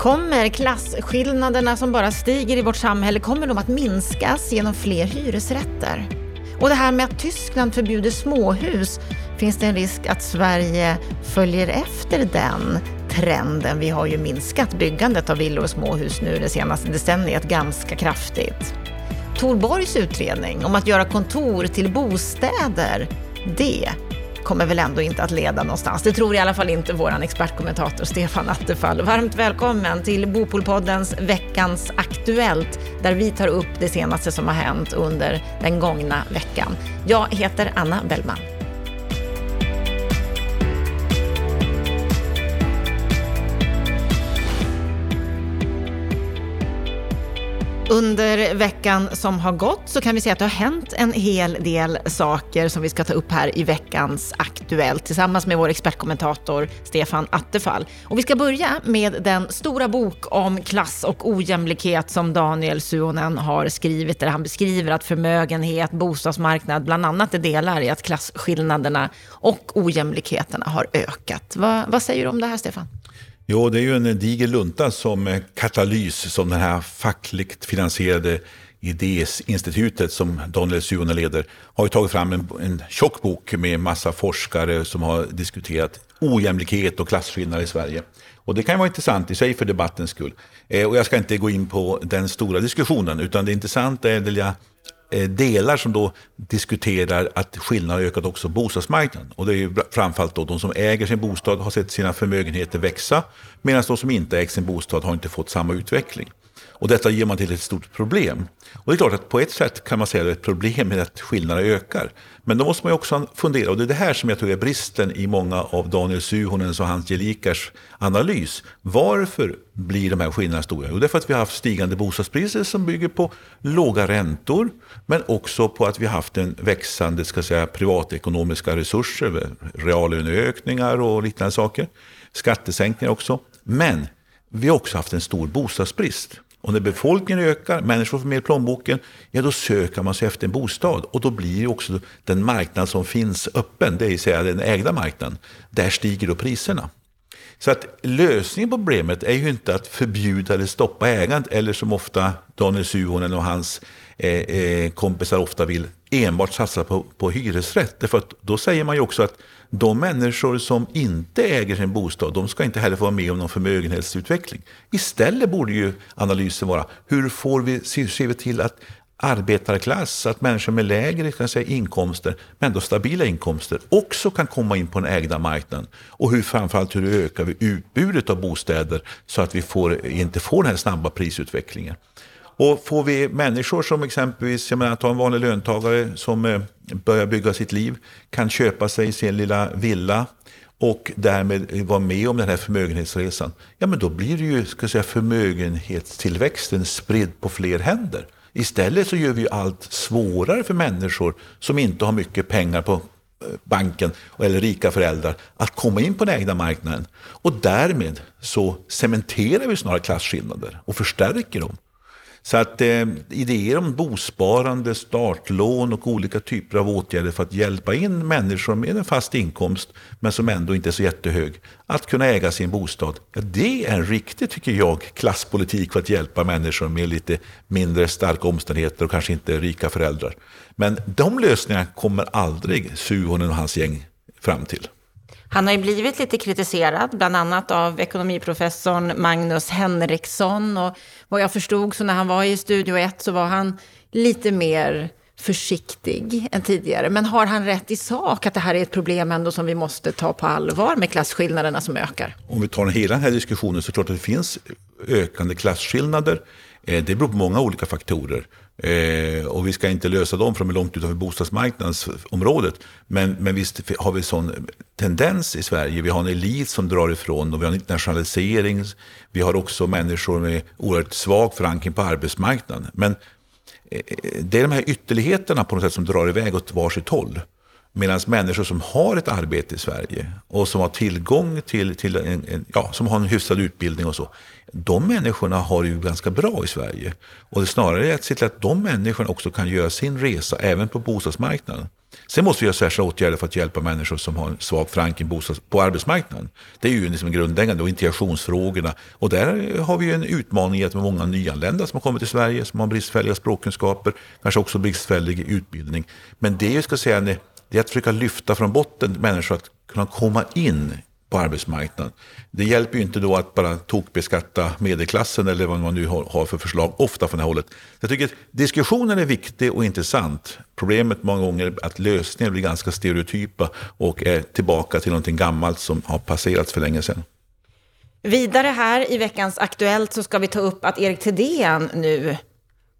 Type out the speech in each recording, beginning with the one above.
Kommer klasskillnaderna som bara stiger i vårt samhälle, kommer de att minskas genom fler hyresrätter? Och det här med att Tyskland förbjuder småhus, finns det en risk att Sverige följer efter den trenden? Vi har ju minskat byggandet av villor och småhus nu det senaste decenniet ganska kraftigt. Torborgs utredning om att göra kontor till bostäder, det kommer väl ändå inte att leda någonstans. Det tror i alla fall inte vår expertkommentator Stefan Attefall. Varmt välkommen till Bopolpoddens Veckans Aktuellt, där vi tar upp det senaste som har hänt under den gångna veckan. Jag heter Anna Bellman. Under veckan som har gått så kan vi säga att det har hänt en hel del saker som vi ska ta upp här i veckans Aktuellt tillsammans med vår expertkommentator Stefan Attefall. Och vi ska börja med den stora bok om klass och ojämlikhet som Daniel Suonen har skrivit där han beskriver att förmögenhet, bostadsmarknad bland annat är delar i att klasskillnaderna och ojämlikheterna har ökat. Va, vad säger du om det här Stefan? Jo, det är ju en diger lunta som eh, katalys som det här fackligt finansierade Idéinstitutet som Daniel Suhonen leder har ju tagit fram en, en tjock bok med massa forskare som har diskuterat ojämlikhet och klasskillnader i Sverige. Och det kan vara intressant i sig för debattens skull. Eh, och jag ska inte gå in på den stora diskussionen utan det intressanta är det Eh, Eh, delar som då diskuterar att skillnaden har ökat också på bostadsmarknaden. Och det är ju framförallt då de som äger sin bostad har sett sina förmögenheter växa medan de som inte äger sin bostad har inte fått samma utveckling. Och detta ger man till ett stort problem. Och det är klart att på ett sätt kan man säga att det är ett problem med att skillnaderna ökar. Men då måste man ju också fundera, och det är det här som jag tror är bristen i många av Daniel Suhonens och Hans Gelikars analys. Varför blir de här skillnaderna stora? Jo, det är för att vi har haft stigande bostadspriser som bygger på låga räntor, men också på att vi har haft en växande ska säga, privatekonomiska resurser, reallöneökningar och liknande saker. Skattesänkningar också. Men vi har också haft en stor bostadsbrist. Och när befolkningen ökar, människor får mer plånboken, ja då söker man sig efter en bostad. Och då blir också den marknad som finns öppen, det vill säga den ägda marknaden, där stiger då priserna. Så att lösningen på problemet är ju inte att förbjuda eller stoppa ägandet, eller som ofta Daniel Suhonen och hans eh, eh, kompisar ofta vill, enbart satsa på, på hyresrätt. Därför att då säger man ju också att de människor som inte äger sin bostad, de ska inte heller få vara med om någon förmögenhetsutveckling. Istället borde ju analysen vara, hur får vi, ser vi till att arbetarklass, att människor med lägre kan säga, inkomster, men ändå stabila inkomster, också kan komma in på den ägda marknaden. Och hur framförallt hur ökar vi utbudet av bostäder så att vi får, inte får den här snabba prisutvecklingen. Och får vi människor som exempelvis, jag menar ta en vanlig löntagare som eh, börjar bygga sitt liv, kan köpa sig sin lilla villa och därmed vara med om den här förmögenhetsresan. Ja men då blir det ju ska säga, förmögenhetstillväxten spridd på fler händer. Istället så gör vi ju allt svårare för människor som inte har mycket pengar på eh, banken eller rika föräldrar att komma in på den egna marknaden. Och därmed så cementerar vi snarare klasskillnader och förstärker dem. Så att eh, idéer om bosparande, startlån och olika typer av åtgärder för att hjälpa in människor med en fast inkomst, men som ändå inte är så jättehög, att kunna äga sin bostad. Ja, det är en riktig, tycker jag, klasspolitik för att hjälpa människor med lite mindre starka omständigheter och kanske inte rika föräldrar. Men de lösningarna kommer aldrig Suhonen och hans gäng fram till. Han har ju blivit lite kritiserad, bland annat av ekonomiprofessorn Magnus Henriksson. Och vad jag förstod så när han var i Studio 1 så var han lite mer försiktig än tidigare. Men har han rätt i sak att det här är ett problem ändå som vi måste ta på allvar med klasskillnaderna som ökar? Om vi tar hela den här diskussionen så är det klart att det finns ökande klasskillnader. Eh, det beror på många olika faktorer. Eh, och vi ska inte lösa dem för de är långt utanför bostadsmarknadsområdet. Men, men visst har vi sån tendens i Sverige. Vi har en elit som drar ifrån och vi har en internationalisering. Vi har också människor med oerhört svag förankring på arbetsmarknaden. Men eh, det är de här ytterligheterna på något sätt som drar iväg åt varsitt håll. Medan människor som har ett arbete i Sverige och som har tillgång till, till en, en, ja, som har en hyfsad utbildning och så. De människorna har det ju ganska bra i Sverige. Och det är snarare är att se till att de människorna också kan göra sin resa även på bostadsmarknaden. Sen måste vi göra särskilda åtgärder för att hjälpa människor som har en svag förankring på arbetsmarknaden. Det är ju liksom grundläggande och integrationsfrågorna. Och där har vi en utmaning i att många nyanlända som har kommit till Sverige, som har bristfälliga språkkunskaper, kanske också bristfällig utbildning. Men det är, ju, ska säga, det är att försöka lyfta från botten människor att kunna komma in på arbetsmarknaden. Det hjälper ju inte då att bara tokbeskatta medelklassen eller vad man nu har för förslag, ofta från det här hållet. Jag tycker att diskussionen är viktig och intressant. Problemet många gånger är att lösningar blir ganska stereotypa och är tillbaka till någonting gammalt som har passerats för länge sedan. Vidare här i veckans Aktuellt så ska vi ta upp att Erik Thedéen nu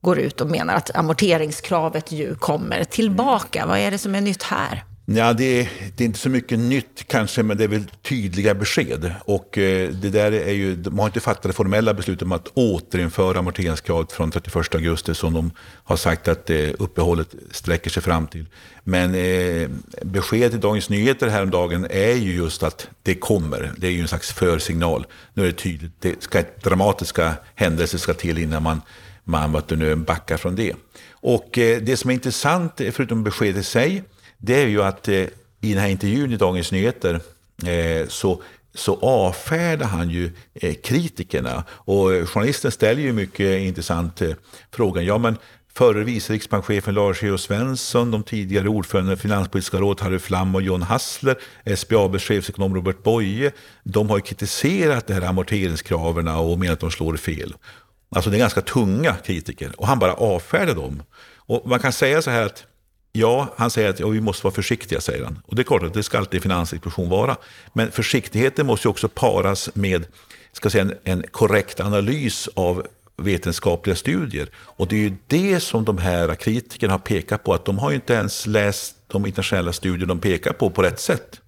går ut och menar att amorteringskravet ju kommer tillbaka. Vad är det som är nytt här? Ja, det är, det är, inte så mycket nytt kanske, men det är väl tydliga besked. Och eh, det där är ju, de har inte fattat det formella beslutet om att återinföra amorteringskravet från 31 augusti som de har sagt att eh, uppehållet sträcker sig fram till. Men eh, beskedet i Dagens Nyheter häromdagen är ju just att det kommer. Det är ju en slags försignal. Nu är det tydligt, det ska, dramatiska händelser ska till innan man, man vad nu, backar från det. Och eh, det som är intressant, eh, förutom beskedet i sig, det är ju att eh, i den här intervjun i Dagens Nyheter så så avfärdar han ju kritikerna. Och journalisten ställer ju mycket intressant frågan. Ja, men förre vice riksbankschefen Lars E.O. Svensson, de tidigare ordförande i Finanspolitiska rådet Harry Flam och John Hassler, SBABs chefsekonom Robert Boye, de har ju kritiserat de här amorteringskraven och menat att de slår fel. Alltså det är ganska tunga kritiker och han bara avfärdar dem. Och man kan säga så här att Ja, han säger att ja, vi måste vara försiktiga, säger han. Och det är klart att det ska alltid Finansinspektion vara. Men försiktigheten måste också paras med ska säga, en, en korrekt analys av vetenskapliga studier. Och det är ju det som de här kritikerna har pekat på, att de har ju inte ens läst de internationella studier de pekar på på rätt sätt.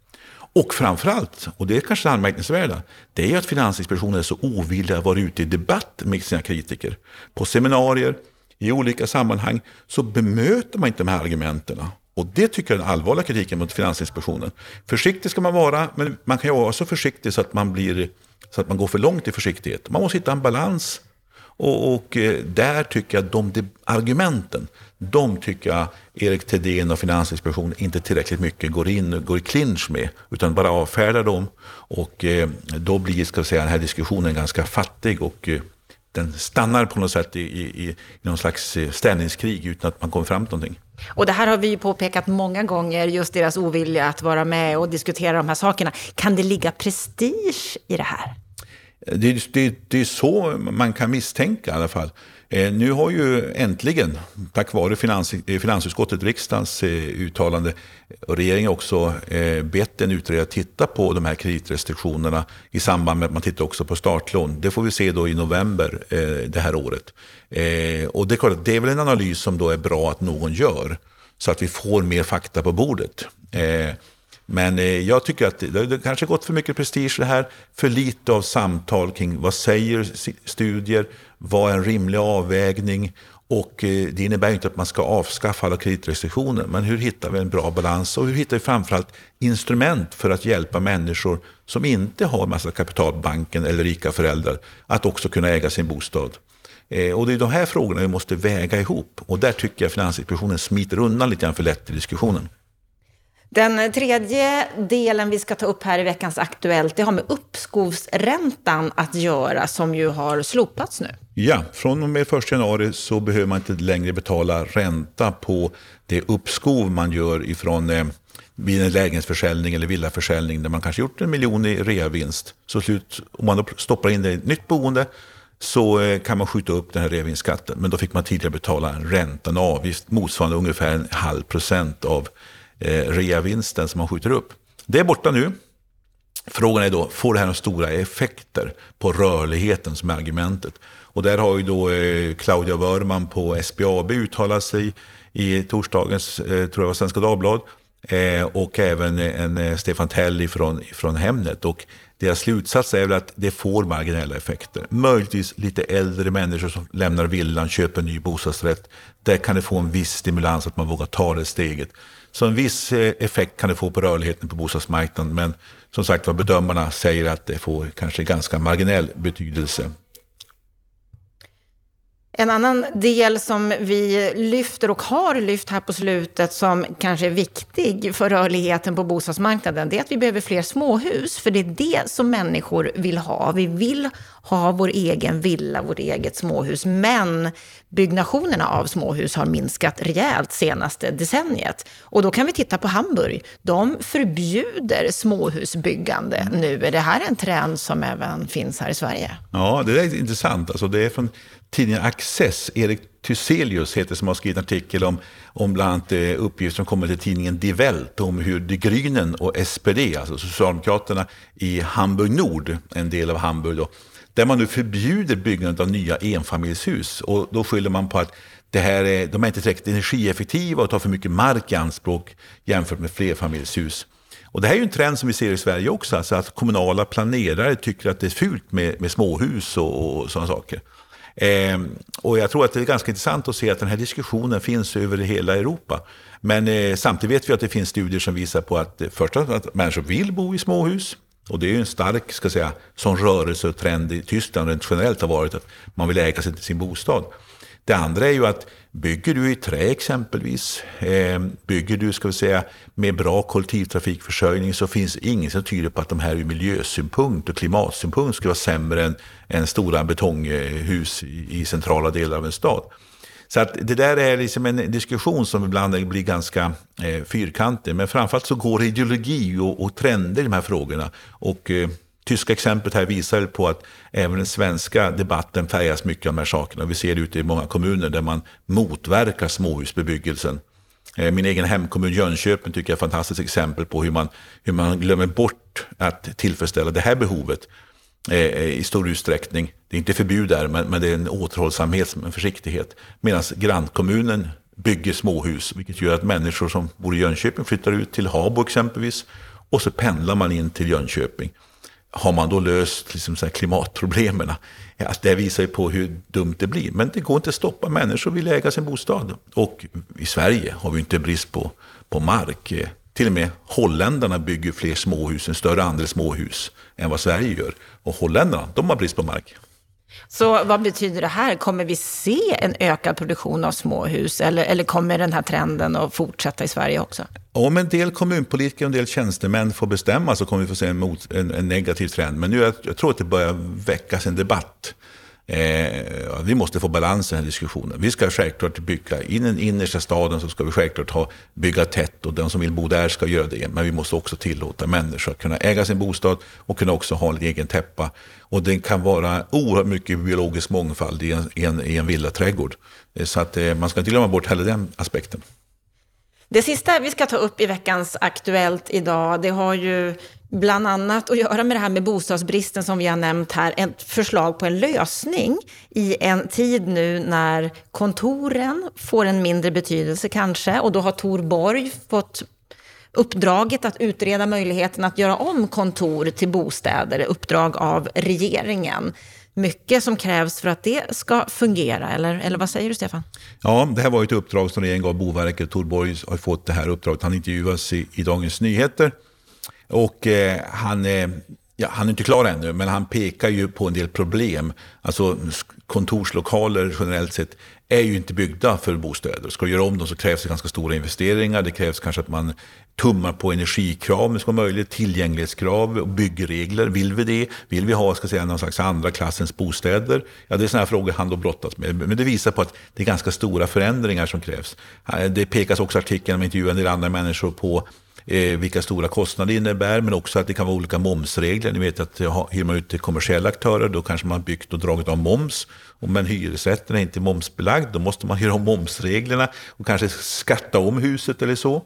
Och framförallt, och det är kanske det anmärkningsvärda, det är att Finansinspektionen är så ovillig att vara ute i debatt med sina kritiker. På seminarier, i olika sammanhang så bemöter man inte de här argumenten. Och det tycker jag är den allvarliga kritiken mot Finansinspektionen. Försiktig ska man vara, men man kan ju vara så försiktig så att man, blir, så att man går för långt i försiktighet. Man måste hitta en balans. Och, och eh, där tycker jag att de argumenten, de tycker jag Erik Thedéen och Finansinspektionen inte tillräckligt mycket går in och går i clinch med, utan bara avfärdar dem. Och eh, då blir ska säga, den här diskussionen ganska fattig och eh, den stannar på något sätt i, i, i någon slags eh, ställningskrig utan att man kommer fram till någonting. Och det här har vi påpekat många gånger, just deras ovilja att vara med och diskutera de här sakerna. Kan det ligga prestige i det här? Det, det, det är så man kan misstänka i alla fall. Eh, nu har ju äntligen, tack vare finans, eh, finansutskottet, riksdagens eh, uttalande, och regeringen också bett en utredare att titta på de här kreditrestriktionerna i samband med att man tittar också på startlån. Det får vi se då i november det här året. Och det är klart det är väl en analys som då är bra att någon gör, så att vi får mer fakta på bordet. Men eh, jag tycker att det kanske gått för mycket prestige det här, för lite av samtal kring vad säger studier, vad är en rimlig avvägning? Och eh, det innebär inte att man ska avskaffa alla kreditrestriktioner, men hur hittar vi en bra balans och hur hittar vi framförallt instrument för att hjälpa människor som inte har massa kapital på banken eller rika föräldrar att också kunna äga sin bostad. Eh, och det är de här frågorna vi måste väga ihop och där tycker jag Finansinspektionen smiter undan lite grann för lätt i diskussionen. Den tredje delen vi ska ta upp här i veckans Aktuellt, det har med uppskovsräntan att göra som ju har slopats nu. Ja, från och med 1 januari så behöver man inte längre betala ränta på det uppskov man gör ifrån eh, vid en lägenhetsförsäljning eller villaförsäljning där man kanske gjort en miljon i reavinst. Så slut, om man då stoppar in det i ett nytt boende så eh, kan man skjuta upp den här reavinstskatten. Men då fick man tidigare betala en ränta, en avgift motsvarande ungefär en halv procent av eh, reavinsten som man skjuter upp. Det är borta nu. Frågan är då, får det här några stora effekter på rörligheten som är argumentet? Och där har ju då eh, Claudia Wörman på SBAB uttalat sig i torsdagens, eh, tror jag var Svenska Dagblad. Eh, och även en eh, Stefan Tell från, från Hemnet. Och deras slutsats är väl att det får marginella effekter. Möjligtvis lite äldre människor som lämnar villan, köper en ny bostadsrätt. Där kan det få en viss stimulans att man vågar ta det steget. Så en viss eh, effekt kan det få på rörligheten på bostadsmarknaden. Men som sagt vad bedömarna säger att det får kanske ganska marginell betydelse. En annan del som vi lyfter och har lyft här på slutet som kanske är viktig för rörligheten på bostadsmarknaden, det är att vi behöver fler småhus. För det är det som människor vill ha. Vi vill ha vår egen villa, vårt eget småhus. Men byggnationerna av småhus har minskat rejält senaste decenniet. Och då kan vi titta på Hamburg. De förbjuder småhusbyggande nu. Är det här en trend som även finns här i Sverige? Ja, det är intressant. Alltså det är från tidningen Access, Erik Thyselius heter som har skrivit en artikel om, om bland annat eh, uppgifter som kommer till tidningen Die Welt om hur De Grünen och SPD, alltså Socialdemokraterna i Hamburg Nord, en del av Hamburg då, där man nu förbjuder byggandet av nya enfamiljshus. Och då skyller man på att det här är, de är inte tillräckligt energieffektiva och tar för mycket mark i anspråk jämfört med flerfamiljshus. Och det här är ju en trend som vi ser i Sverige också, alltså att kommunala planerare tycker att det är fult med, med småhus och, och sådana saker. Eh, och jag tror att det är ganska intressant att se att den här diskussionen finns över hela Europa. Men eh, samtidigt vet vi att det finns studier som visar på att, eh, först att människor vill bo i småhus. Och det är ju en stark ska säga, sån rörelse och trend i Tyskland rent generellt har varit att man vill äga sig till sin bostad. Det andra är ju att bygger du i trä exempelvis, eh, bygger du ska vi säga, med bra kollektivtrafikförsörjning så finns inget som tyder på att de här ur miljösynpunkt och klimatsynpunkt skulle vara sämre än, än stora betonghus i, i centrala delar av en stad. Så att det där är liksom en diskussion som ibland blir ganska eh, fyrkantig. Men framförallt så går ideologi och, och trender i de här frågorna. Och eh, tyska exemplet här visar på att även den svenska debatten färgas mycket av de här sakerna. Vi ser det ute i många kommuner där man motverkar småhusbebyggelsen. Eh, min egen hemkommun Jönköping tycker jag är ett fantastiskt exempel på hur man, hur man glömmer bort att tillfredsställa det här behovet eh, eh, i stor utsträckning. Det är inte förbud där, men, men det är en återhållsamhet, en försiktighet. Medan grannkommunen bygger småhus, vilket gör att människor som bor i Jönköping flyttar ut till Habo exempelvis. Och så pendlar man in till Jönköping har man då löst liksom så klimatproblemen? Ja, det visar ju på hur dumt det blir. Men det går inte att stoppa. Människor vill äga sin bostad. Och i Sverige har vi inte brist på, på mark. Till och med holländarna bygger fler småhus, en större andel småhus än vad Sverige gör. Och holländarna, de har brist på mark. Så vad betyder det här? Kommer vi se en ökad produktion av småhus eller, eller kommer den här trenden att fortsätta i Sverige också? Om en del kommunpolitiker och en del tjänstemän får bestämma så kommer vi få se en, mot, en, en negativ trend. Men nu jag, jag tror att det börjar väckas en debatt Eh, vi måste få balans i den här diskussionen. Vi ska självklart bygga, i den innersta staden så ska vi självklart ha, bygga tätt och den som vill bo där ska göra det. Men vi måste också tillåta människor att kunna äga sin bostad och kunna också ha en egen täppa. Och det kan vara oerhört mycket biologisk mångfald i en, i en, i en villaträdgård. Eh, så att eh, man ska inte glömma bort heller den aspekten. Det sista vi ska ta upp i veckans Aktuellt idag, det har ju bland annat att göra med det här med bostadsbristen som vi har nämnt här. Ett förslag på en lösning i en tid nu när kontoren får en mindre betydelse kanske. Och då har Tor Borg fått uppdraget att utreda möjligheten att göra om kontor till bostäder, uppdrag av regeringen mycket som krävs för att det ska fungera, eller, eller vad säger du Stefan? Ja, det här var ett uppdrag som regeringen gav Boverket. Torborg har fått det här uppdraget. Han intervjuas i, i Dagens Nyheter. Och eh, han, eh, ja, han är inte klar ännu, men han pekar ju på en del problem. Alltså kontorslokaler generellt sett är ju inte byggda för bostäder. Ska du göra om dem så krävs det ganska stora investeringar. Det krävs kanske att man tummar på energikrav om det ska vara möjligt, tillgänglighetskrav och byggregler. Vill vi det? Vill vi ha ska säga, någon slags andra klassens bostäder? Ja, det är sådana här frågor han då brottas med. Men det visar på att det är ganska stora förändringar som krävs. Eh, det pekas också i artikeln, om intervjuar en del andra människor på eh, vilka stora kostnader det innebär, men också att det kan vara olika momsregler. Ni vet att hyr man ut till kommersiella aktörer, då kanske man byggt och dragit av moms. Men hyresrätten är inte momsbelagd, då måste man göra om momsreglerna och kanske skatta om huset eller så.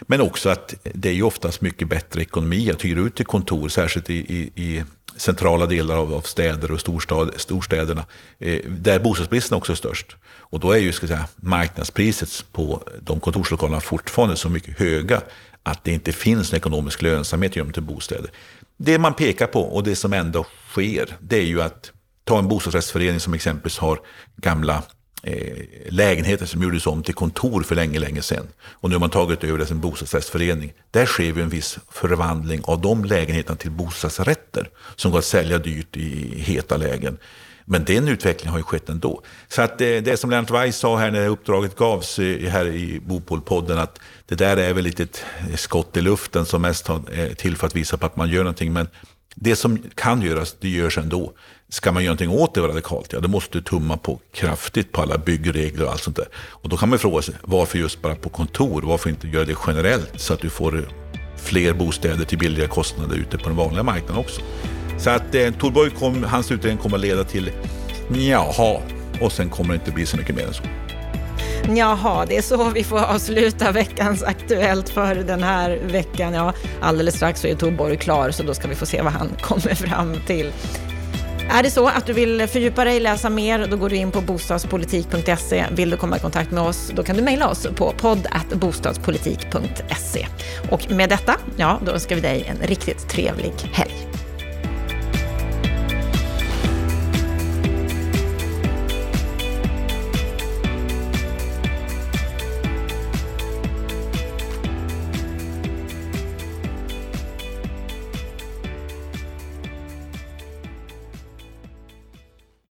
Men också att det är ju oftast mycket bättre ekonomi att hyra ut till kontor, särskilt i, i, i centrala delar av, av städer och storstad, storstäderna, eh, där bostadsbristen också är störst. Och då är ju ska säga, marknadspriset på de kontorslokalerna fortfarande så mycket höga att det inte finns en ekonomisk lönsamhet i dem till bostäder. Det man pekar på och det som ändå sker, det är ju att ta en bostadsrättsförening som exempelvis har gamla eh, lägenheter som gjordes om till kontor för länge, länge sedan. Och nu har man tagit över det som bostadsrättsförening. Där sker ju en viss förvandling av de lägenheterna till bostadsrätter som går att sälja dyrt i heta lägen. Men den utvecklingen har ju skett ändå. Så att det, det som Lennart Weiss sa här när uppdraget gavs här i Bopolpodden, att det där är väl lite ett skott i luften som mest är eh, till för att visa på att man gör någonting. Men det som kan göras, det görs ändå. Ska man göra någonting åt det radikalt, ja då måste du tumma på kraftigt på alla byggregler och allt sånt där. Och då kan man fråga sig, varför just bara på kontor? Varför inte göra det generellt så att du får fler bostäder till billiga kostnader ute på den vanliga marknaden också? Så att eh, Torborg kom, hans utredning kommer att leda till jaha, och sen kommer det inte bli så mycket mer än så. Jaha, det är så vi får avsluta veckans Aktuellt för den här veckan. Ja, alldeles strax så är Torborg klar, så då ska vi få se vad han kommer fram till. Är det så att du vill fördjupa dig, läsa mer, då går du in på bostadspolitik.se. Vill du komma i kontakt med oss, då kan du mejla oss på podd.bostadspolitik.se. Och med detta, ja, då önskar vi dig en riktigt trevlig helg.